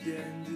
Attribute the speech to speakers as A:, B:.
A: again.